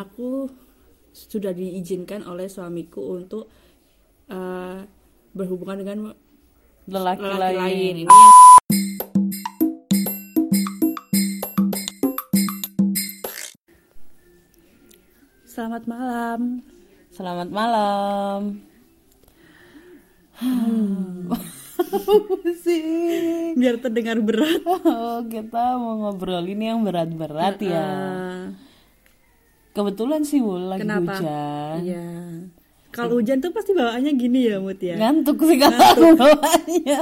aku sudah diizinkan oleh suamiku untuk eh, berhubungan dengan lelaki, lelaki lain. lain. Ini Selamat malam. Selamat malam. Pusing. Biar terdengar berat. Oh, kita mau ngobrolin yang berat-berat ya. Eh, Kebetulan sih Wul lagi kenapa? hujan. Iya. Kalau hujan tuh pasti bawaannya gini ya, Mut ya. Ngantuk sih kalau bawaannya.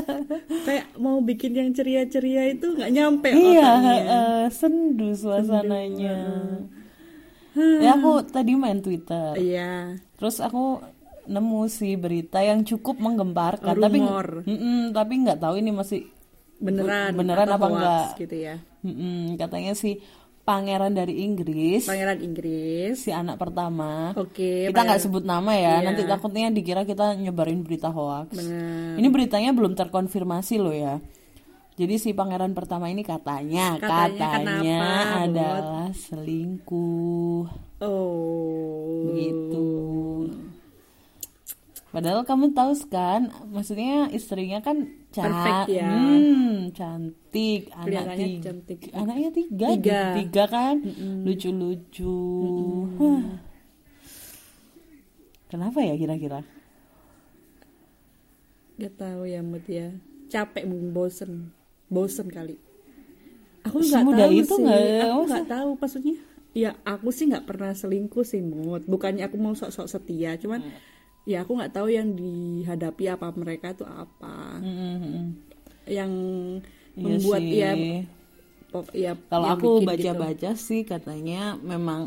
Kayak mau bikin yang ceria-ceria itu nggak nyampe Iya, eh, sendu suasananya. Ya aku tadi main Twitter. Iya. Terus aku nemu sih berita yang cukup menggemparkan, tapi. Mm-mm, tapi nggak tahu ini masih Beneran. Beneran atau apa hoax enggak? gitu ya. mm-mm, katanya si pangeran dari Inggris, Pangeran Inggris. si anak pertama. Oke. kita nggak sebut nama ya, Iya. nanti takutnya dikira kita nyebarin berita hoax. Bener. Ini beritanya belum terkonfirmasi loh ya. Jadi si pangeran pertama ini katanya, Katanya katanya, kenapa, adalah selingkuh. Oh. Begitu. Padahal kamu tahu kan, maksudnya istrinya kan ca- Perfect ya. hmm, cantik, anak tiga, cantik. anaknya tiga, Tiga. tiga kan, lucu-lucu. Hah. Kenapa ya kira-kira? Gak tahu ya Mut ya. Capek mungkin bosen. Bosen kali. Aku nggak tahu itu sih. nggak- Aku masa- nggak tahu maksudnya. Ya aku sih nggak pernah selingkuh sih Mut. Bukannya aku mau sok-sok setia, cuman ya aku nggak tahu yang dihadapi apa mereka tuh apa. Hmm, Yang Iya membuat sih. ya pop- ya Kalau yang aku bikin gitu. baca-baca sih katanya memang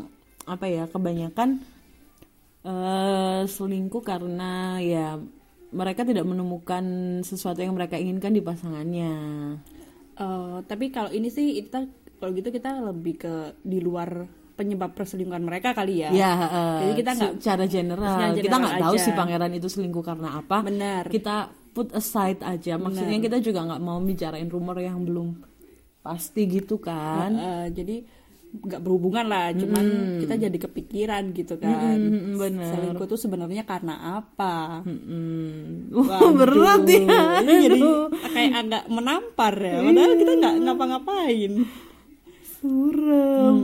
apa ya kebanyakan eh selingkuh karena ya mereka tidak menemukan sesuatu yang mereka inginkan di pasangannya. Eh, tapi kalau ini sih kita kalau gitu kita lebih ke di luar penyebab perselingkuhan mereka kali ya. Ya, eh, Jadi kita nggak- secara general secara kita general nggak tahu sih pangeran itu selingkuh karena apa. Benar. Kita put aside aja. Maksudnya kita juga nggak mau bicarain rumor yang belum pasti gitu kan. Eh, jadi nggak berhubungan lah, cuman kita jadi kepikiran gitu kan. Mm, bener. Selingkuh tuh sebenarnya karena apa? Mm-mm. Waduh, berat ya. Ini jadi kayak agak menampar ya. Padahal kita nggak ngapa-ngapain. Suram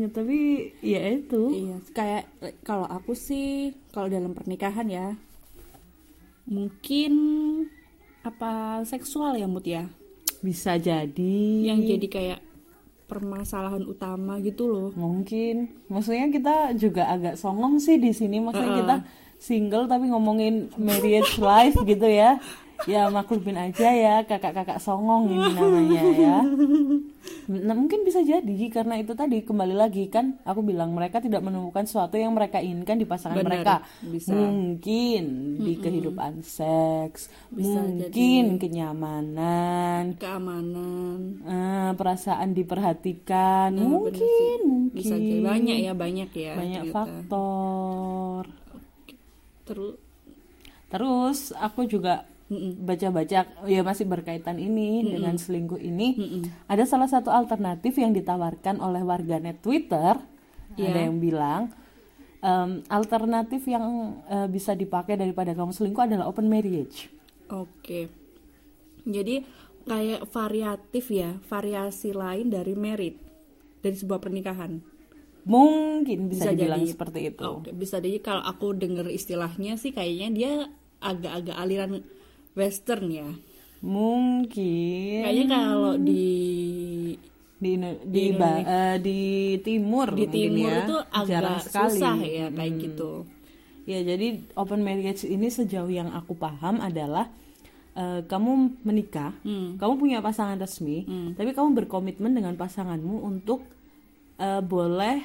banget tapi ya itu. Iya, kayak kalau aku sih kalau dalam pernikahan ya mungkin apa seksual ya Mut ya? Bisa jadi. Yang jadi kayak permasalahan utama gitu loh. mungkin. Maksudnya kita juga agak songong sih di sini. Maksudnya kita single tapi ngomongin marriage life gitu ya ya maklumin aja ya kakak-kakak songong ini namanya ya. Nah, mungkin bisa jadi karena itu tadi kembali lagi kan aku bilang mereka tidak menemukan sesuatu yang mereka inginkan di pasangan Benar, mereka. bisa. mungkin di kehidupan seks Bisa mungkin kenyamanan. Keamanan. eh, perasaan diperhatikan. Nah, bener mungkin mungkin Bisa jadi. Banyak ya, banyak ya. banyak ternyata. faktor. Terus? Terus aku juga baca-baca ya masih berkaitan ini dengan selingkuh ini ada salah satu alternatif yang ditawarkan oleh warganet Twitter Iya. ada yang bilang em, alternatif yang eh, bisa dipakai daripada kamu selingkuh adalah open marriage Oke. Jadi kayak variatif ya, variasi lain dari merit dari sebuah pernikahan. mungkin bisa, Bisa dibilang jadi. seperti itu Oke, bisa jadi kalau aku dengar istilahnya sih kayaknya dia agak-agak aliran western ya. mungkin Kayaknya kalau di di di ba- eh, di timur di timur ya. itu Jarang agak sekali. susah ya kayak Hmm. gitu. Ya, jadi open marriage ini sejauh yang aku paham adalah eh, kamu menikah, Hmm. kamu punya pasangan resmi, tapi kamu berkomitmen dengan pasanganmu untuk eh, boleh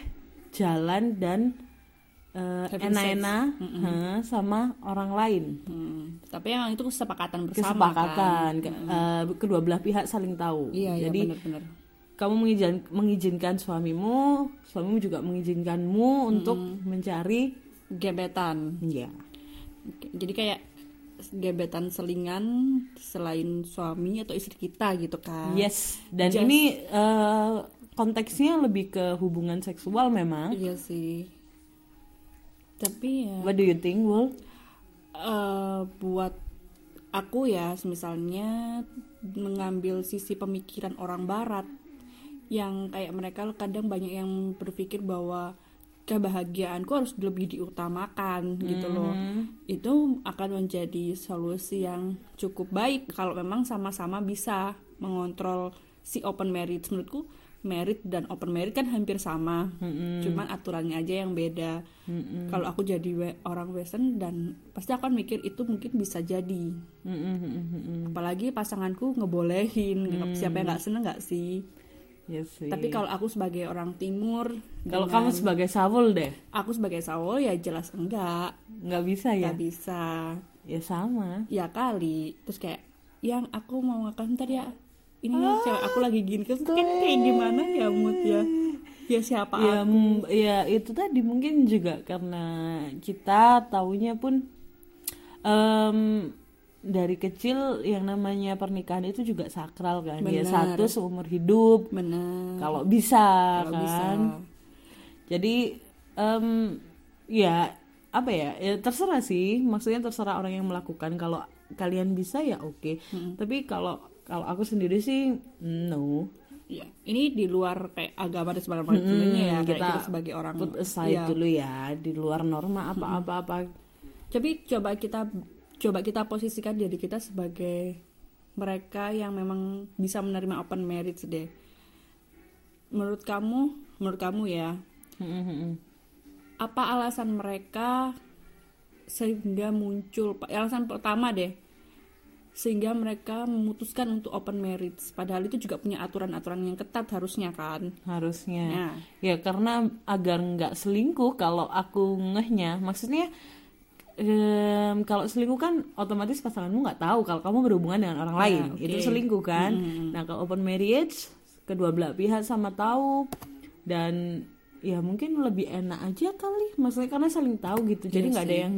jalan dan eh, Having enak-enak eh, sama orang lain. Hmm, Tapi emang itu kesepakatan bersama Kesepakatan, kan. ke- eh, kedua belah pihak saling tahu. Iya, iya jadi benar-benar. kamu mengizin, mengizinkan suamimu, suamimu juga mengizinkanmu untuk mencari Gebetan. ya Oke, Jadi kayak gebetan selingan selain suami atau istri kita gitu kan. Yes, dan Just- ini eh, konteksnya lebih ke hubungan seksual memang iya sih tapi ya what do you think Wul? eh, buat aku ya misalnya mengambil sisi pemikiran orang barat yang kayak mereka kadang banyak yang berpikir bahwa kebahagiaanku harus lebih diutamakan gitu loh. Itu akan menjadi solusi yang cukup baik kalau memang sama-sama bisa mengontrol si open marriage. Menurutku merit dan open merit kan hampir sama. Cuman aturannya aja yang beda. Kalau aku jadi we- orang western dan pasti aku akan mikir itu mungkin bisa jadi. Mm-mm-mm-mm. apalagi pasanganku ngebolehin siapa yang nggak seneng nggak sih? Yes, sih. tapi kalau aku sebagai orang timur kalau dengan- kamu sebagai Saul deh? Aku sebagai sawo ya jelas enggak. Nggak bisa ya? Nggak bisa. Ya sama. Ya kali. Terus kayak yang aku mau makan ntar ya ini nih cewek aku lagi gini. Kan kayak gimana ya mood ya? Ya siapa ya aku? ya itu tadi mungkin juga karena kita taunya pun em, dari kecil yang namanya pernikahan itu juga sakral kan ya. Benar. satu seumur hidup. Bener kalau bisa kalau kan. bisa. Jadi em, ya apa ya ya terserah sih. Maksudnya terserah orang yang melakukan. Kalau kalian bisa ya oke. Tapi kalau kalau aku sendiri sih no. Ya ini di luar kayak agama dan sebagainya ya kayak kita kita sebagai orang put aside Iya. dulu ya di luar norma apa-apa apa tapi coba kita coba kita posisikan diri kita sebagai mereka yang memang bisa menerima open marriage deh. Menurut kamu menurut kamu ya apa alasan mereka sehingga muncul? Alasan pertama deh sehingga mereka memutuskan untuk open marriage. Padahal itu juga punya aturan-aturan yang ketat harusnya kan? Harusnya. Nah. ya karena agar nggak selingkuh kalau aku ngehnya maksudnya em, kalau selingkuh kan otomatis pasanganmu nggak tahu kalau kamu berhubungan dengan orang lain. Ya, oke. itu selingkuh kan? Nah kalau open marriage kedua belah pihak sama tahu. Dan ya mungkin lebih enak aja kali. Maksudnya karena saling tahu gitu. Jadi Iya nggak ada sih. yang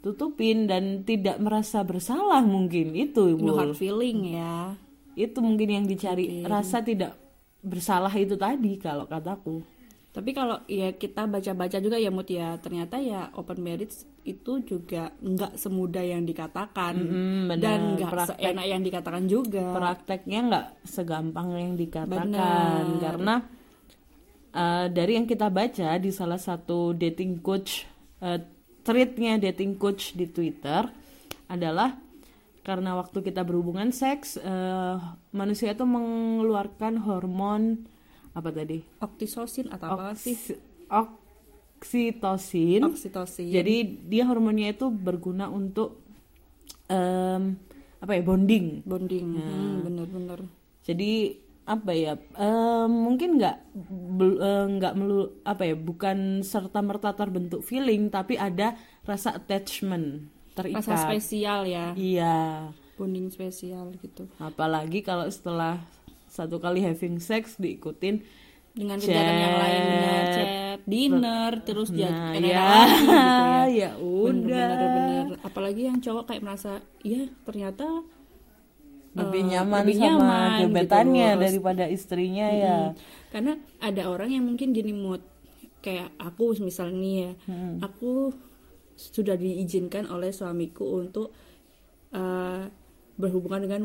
ditutupin dan tidak merasa bersalah mungkin itu no Bul. hard feeling ya itu mungkin yang dicari rasa tidak bersalah itu tadi kalau kataku Tapi kalau ya kita baca-baca juga ya Mut ya, ternyata ya open marriage itu juga nggak semudah yang dikatakan benar. dan nggak seenak yang dikatakan juga. prakteknya nggak segampang yang dikatakan Benar. karena uh, dari yang kita baca di salah satu dating coach uh, threadnya dating coach di Twitter adalah karena waktu kita berhubungan seks uh, manusia itu mengeluarkan hormon apa tadi Oxytocin atau apa sih? Oks- oksitosin Oksitosin. jadi dia hormonnya itu berguna untuk em, apa ya bonding bonding. Hmm, bener-bener. jadi apa ya? Em, mungkin nggak eh, nggak melu apa ya bukan serta merta terbentuk feeling tapi ada rasa attachment terikat. Rasa spesial ya, iya. Bonding spesial gitu. apalagi kalau setelah satu kali having sex diikutin Dengan kegiatan yang lain bener chat, dinner, terus dia nah enak-enak ya gitu ya. ya udah. Bener-bener. Apalagi yang cowok kayak merasa, iya ternyata lebih eh, nyaman lebih sama nyaman gitu gebetannya loh. daripada istrinya ya Hmm. Karena ada orang yang mungkin gini mood kayak aku misalnya nih ya, aku sudah diizinkan oleh suamiku untuk eh, berhubungan dengan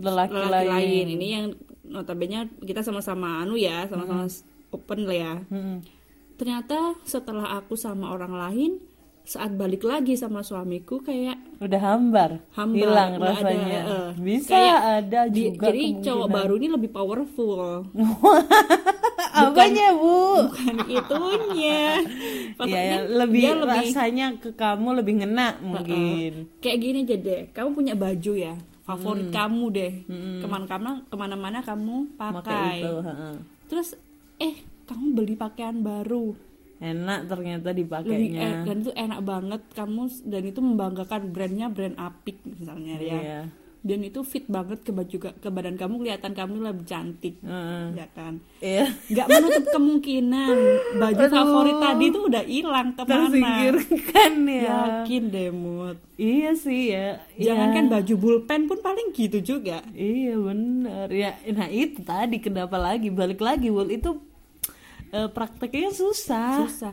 lelaki, lelaki lain. lain Ini yang notabene kita sama-sama anu ya, sama-sama open lah ya. Mm-mm. Ternyata setelah aku sama orang lain, saat balik lagi sama suamiku kayak udah hambar, hambar, hilang ada, rasanya. eh, bisa kayak ada di- juga jadi cowok baru ini lebih powerful. apanya bu? bukan itunya. Ya, Maksudnya ya, lebih, dia lebih rasanya ke kamu lebih ngena mungkin. Kayak gini aja deh kamu punya baju ya favorit Hmm. kamu deh. Ke mana-mana ke mana-mana kamu pakai pakai. itu heeh. terus eh kamu beli pakaian baru enak ternyata dipakainya dan itu enak banget kamu dan itu membanggakan brandnya brand apik misalnya ya Iya. dan itu fit banget ke baju ke badan kamu kelihatan kamu lebih cantik Heeh. ya kan Iya. nggak menutup kemungkinan baju Aduh. favorit tadi tuh udah hilang ke mana Tersingkirkan ya. yakin deh Mut Iya sih ya. jangan kan Iya. baju bulpen pun paling gitu juga Iya bener ya. Nah itu tadi kenapa lagi balik lagi Wul itu eh, prakteknya susah. susah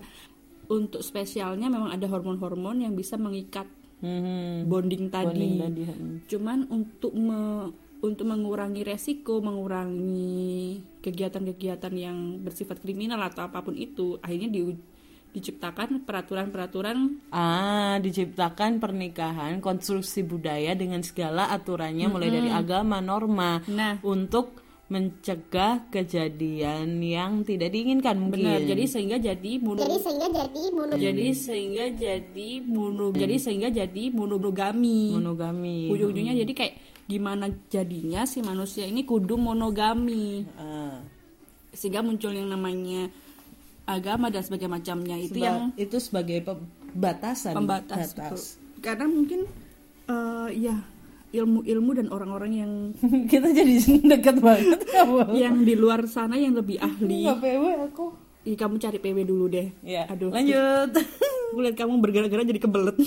untuk spesialnya memang ada hormon-hormon yang bisa mengikat Hmm. bonding tadi, Bonding tadi, hmm. cuman untuk me- untuk mengurangi resiko mengurangi kegiatan-kegiatan yang bersifat kriminal atau apa pun itu akhirnya di- diciptakan peraturan-peraturan Ah, diciptakan pernikahan konstruksi budaya dengan segala aturannya mulai dari agama, norma nah untuk mencegah kejadian yang tidak diinginkan mungkin. benar jadi sehingga jadi mono Jadi sehingga jadi mono jadi sehingga jadi mono jadi sehingga jadi monogami monogami. ujung-ujungnya jadi kayak gimana jadinya si manusia ini kudu monogami Ah. sehingga muncul yang namanya agama dan sebagainya macamnya itu Seba- yang itu sebagai pembatasan pembatas batas. betul. karena mungkin eh, ya ilmu-ilmu dan orang-orang yang Kita jadi dekat banget yang di luar sana yang lebih ahli. Nggak PW aku. Ih, kamu cari PW dulu deh. Ya, aduh. lanjut. aku lihat kamu bergerak-gerak jadi kebelet.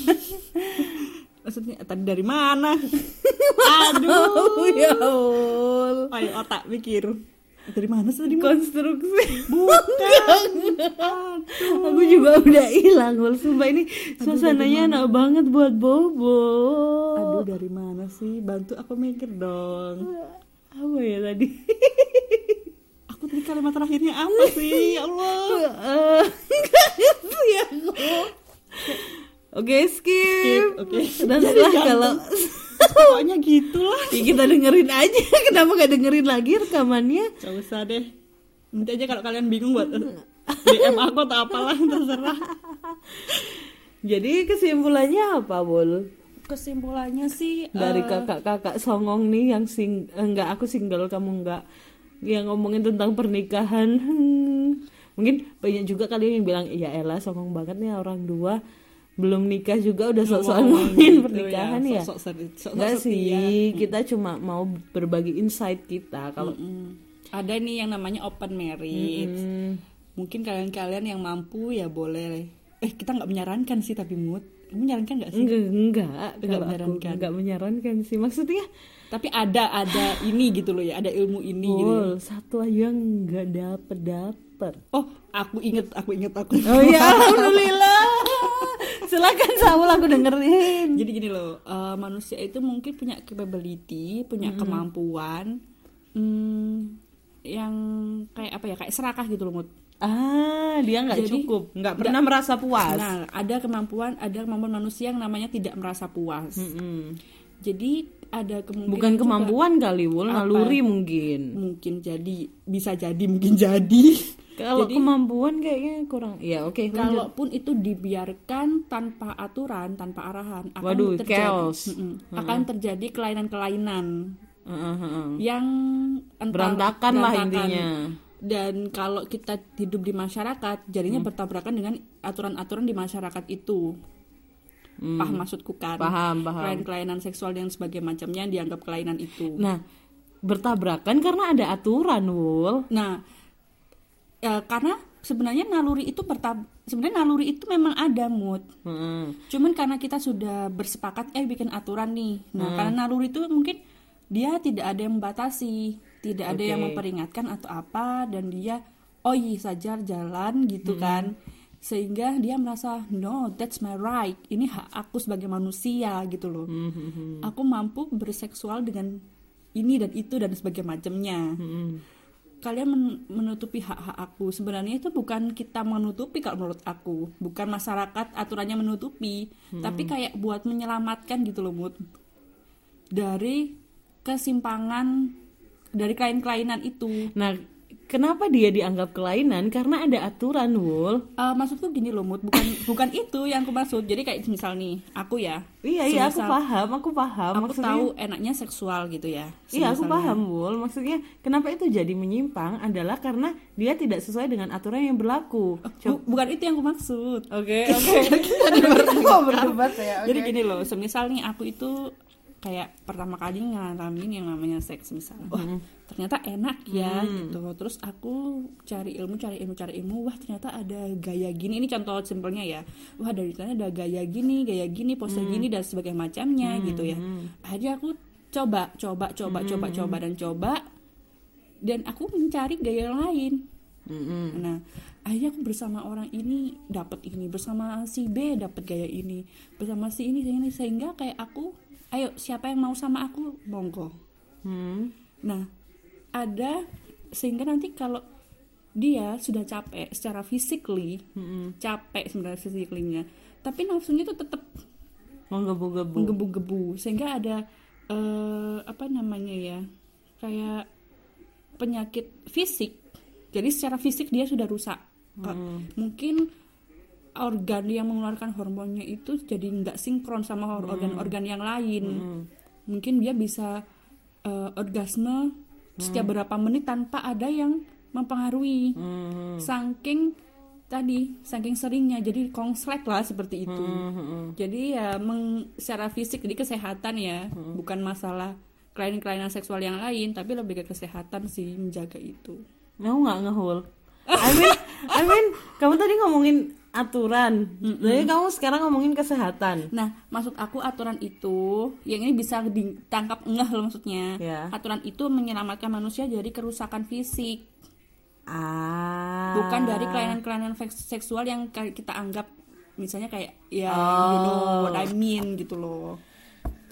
Maksudnya tadi dari mana? Aduh. Ya ayo otak mikir dari mana sih tadi Konstruksi. bukan. Aku juga udah hilang, Wal. Sumpah ini suasananya enak banget buat bobo. aduh dari mana sih? Bantu aku mikir dong. Apa ya tadi? aku tadi kalimat terakhirnya apa sih? Ya Allah. Eh, nggak Oke, skip. Skip, oke. Dan Jadi setelah kalau pokoknya gitulah ya kita dengerin aja, kenapa gak dengerin lagi rekamannya? Gak usah deh Nanti aja kalau kalian bingung buat DM aku atau apalah terserah Jadi kesimpulannya apa, Bol? Kesimpulannya sih Dari eh, kakak-kakak songong nih yang sing enggak aku single kamu enggak yang ngomongin tentang pernikahan. Hmm. Mungkin banyak juga kalian yang bilang ya elah songong banget nih orang dua belum nikah juga udah sok-sokan ngomongin gitu pernikahan ya. Sok-sok seri- sok-sok Enggak setia. sih, kita cuma mau berbagi insight kita kalau Mm. Ada nih yang namanya open marriage Hmm, Mungkin kalian-kalian yang mampu ya boleh Eh kita nggak menyarankan sih tapi mood menyarankan nggak sih? enggak enggak Enggak menyarankan. enggak menyarankan sih maksudnya Tapi ada ada ini gitu loh ya Ada ilmu ini gitu ya. Satu aja enggak dapet dapet Oh aku inget aku inget aku Oh iya, alhamdulillah. Silakan Saul aku dengerin. Jadi gini loh, eh, manusia itu mungkin punya capability, punya kemampuan, hmm, yang kayak apa ya, kayak serakah gitu loh, Mut. Ah, dia nggak cukup, nggak pernah merasa puas. Nah, ada kemampuan, ada kemampuan manusia yang namanya tidak merasa puas. Mm-mm. Jadi ada kemungkinan Bukan juga- kemampuan kali, Wul, Apa? naluri mungkin. mungkin jadi, bisa jadi, mungkin jadi. Kalau kemampuan kayaknya kurang. Ya, oke, lanjut. kalaupun itu dibiarkan tanpa aturan, tanpa arahan, akan Waduh, terjadi, chaos. Mm-mm. akan terjadi kelainan-kelainan. Heeh, heeh. yang entah- Berantakan lah berantakan. intinya. dan kalau kita hidup di masyarakat jadinya Hmm. bertabrakan dengan aturan-aturan di masyarakat itu paham maksudku kan Hmm. Paham, paham. kelainan-kelainan seksual dan sebagainya macamnya dianggap kelainan itu Nah, bertabrakan karena ada aturan, Wul. nah ya, karena sebenarnya naluri itu bertab sebenarnya naluri itu memang ada mood Heeh. Cuman karena kita sudah bersepakat eh bikin aturan nih. Nah, Hmm. karena naluri itu mungkin dia tidak ada yang membatasi, tidak ada yang memperingatkan atau apa dan dia oh iya saja jalan Hmm. gitu kan. Sehingga dia merasa no, that's my right. Ini hak aku sebagai manusia gitu loh. Hmm, Aku mampu berseksual dengan ini dan itu dan sebagainya macamnya. Hmm. kalian men- menutupi hak-hak aku. Sebenarnya itu bukan kita menutupi kalau menurut aku. Bukan masyarakat aturannya menutupi. Tapi kayak buat menyelamatkan gitu loh Mut. Dari kesimpangan dari kelainan-kelainan itu. Nah, kenapa dia dianggap kelainan? Karena ada aturan, Wul. Eh, maksudku gini loh Mut bukan bukan itu yang aku maksud jadi kayak misal nih aku ya Iya, iya, aku paham, aku paham. aku Maksudnya, tahu enaknya seksual gitu ya Iya, aku paham, Wul. Maksudnya, kenapa itu jadi menyimpang adalah karena dia tidak sesuai dengan aturan yang berlaku. Bu- bukan itu yang aku maksud Oke, oke. Kita berdebat ya. Jadi gini loh, semisal nih aku itu kayak pertama kali ngalamin yang namanya seks misalnya. Wah ternyata enak ya gitu. Terus aku cari ilmu cari ilmu cari ilmu. Wah ternyata ada gaya gini. Ini contoh simpelnya ya. Wah dari sana ada gaya gini gaya gini pose gini dan sebagainya macamnya gitu ya. akhirnya aku coba coba coba coba coba dan coba. Dan aku mencari gaya lain. Mm-mm. Nah, akhirnya aku bersama orang ini dapat ini, bersama si B dapat gaya ini, bersama si ini, si ini. Sehingga kayak aku, ayo siapa yang mau sama aku, monggo. Hmm. Nah, ada sehingga nanti kalau dia sudah capek secara physically, Mm-mm. capek sebenarnya physically-nya, tapi nafsunya tuh tetap Menggebu-gebu. menggebu-gebu sehingga ada eh, apa namanya ya kayak penyakit fisik jadi secara fisik dia sudah rusak Kak. mungkin organ yang mengeluarkan hormonnya itu jadi nggak sinkron sama hor- organ-organ yang lain. Mungkin dia bisa eh, orgasme setiap berapa menit tanpa ada yang mempengaruhi. Hmm. saking tadi saking seringnya jadi konslet lah seperti itu. Hmm. jadi ya meng, secara fisik jadi kesehatan ya. Bukan masalah kelainan-kelainan seksual yang lain tapi lebih ke kesehatan sih menjaga itu. Mau nggak ngehul? I mean, I mean, kamu tadi ngomongin aturan, jadi kamu sekarang ngomongin kesehatan. nah maksud aku aturan itu yang ini bisa ditangkap enggak loh maksudnya Ya. aturan itu menyelamatkan manusia dari kerusakan fisik Ah. bukan dari kelainan-kelainan seksual yang kita anggap misalnya kayak ya Oh. you know what I mean gitu loh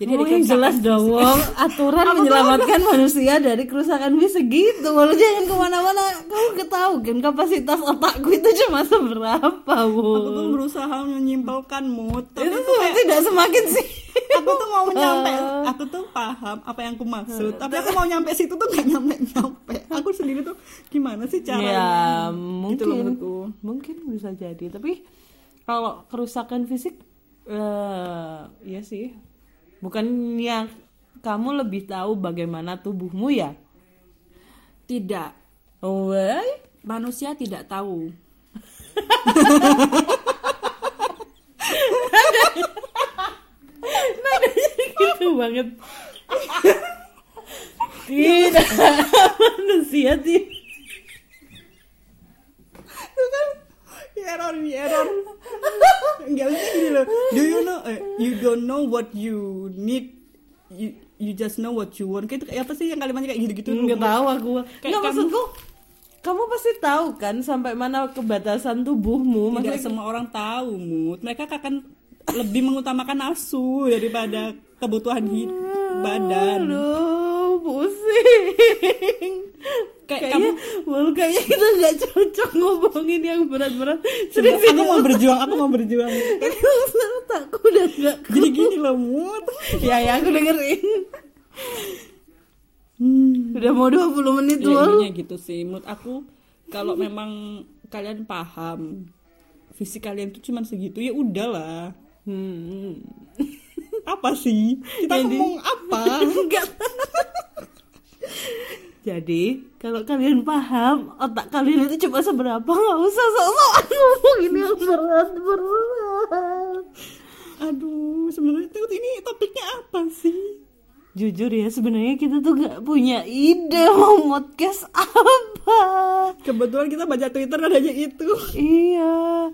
jadi ada kerusakan jelas dong. Wong. aturan menyelamatkan manusia dari kerusakan fisik gitu. Walau jangan ke mana-mana, kamu ketahu kan kapasitas otakku itu cuma seberapa, aku tuh Wong. berusaha menyimpulkan mood tapi Itu tuh kayak tidak semakin sih. aku tuh mau nyampe. Aku tuh paham apa yang aku maksud. Tapi aku mau nyampe situ tuh gak nyampe nyampe. Aku sendiri tuh gimana sih caranya? Ya gitu loh mungkin. mungkin bisa jadi. Tapi kalau kerusakan fisik eh ya sih bukannya kamu lebih tahu bagaimana tubuhmu ya? Tidak. Oh why? manusia tidak tahu. Gitu banget. Tidak. Manusia tidak. Itu kan error error nggak bisa gini loh do you know eh, you don't know what you need you, you just know what you want. Kayak apa sih yang kalimatnya kayak gitu gitu nggak tahu aku. Nggak maksudku kamu pasti tahu kan sampai mana kebatasan tubuhmu. Tidak Maksudnya- semua orang tahu mood mereka akan lebih mengutamakan nafsu daripada kebutuhan hidup badan. Aduh, pusing. Kayak kayaknya, well, kayaknya kita nggak cocok ngomongin yang berat-berat. Serius, aku mau berjuang aku mau berjuang. Otakku udah nggak jadi gini loh mood. Ya, ya, aku dengerin. Udah mau 20 menit ya, intinya gitu sih. Mood aku kalau memang kalian paham fisik kalian tuh cuman segitu ya udahlah. Hmm. apa sih? Kita Jadi- ngomong apa? Enggak. Jadi, kalau kalian paham otak kalian itu cuma seberapa, nggak usah sok-sokan ngomongin yang berat-berat. aduh sebenarnya tuh ini topiknya apa sih Jujur ya, sebenarnya kita tuh nggak punya ide mau podcast apa. kebetulan kita baca twitter adanya itu Iya.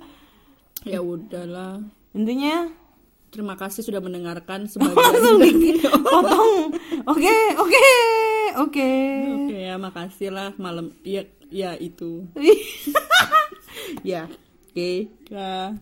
ya udahlah Intinya terima kasih sudah mendengarkan sebagian potong. Oke, oke, oke. oke ya makasih lah malam ya ya itu Ya, oke. ya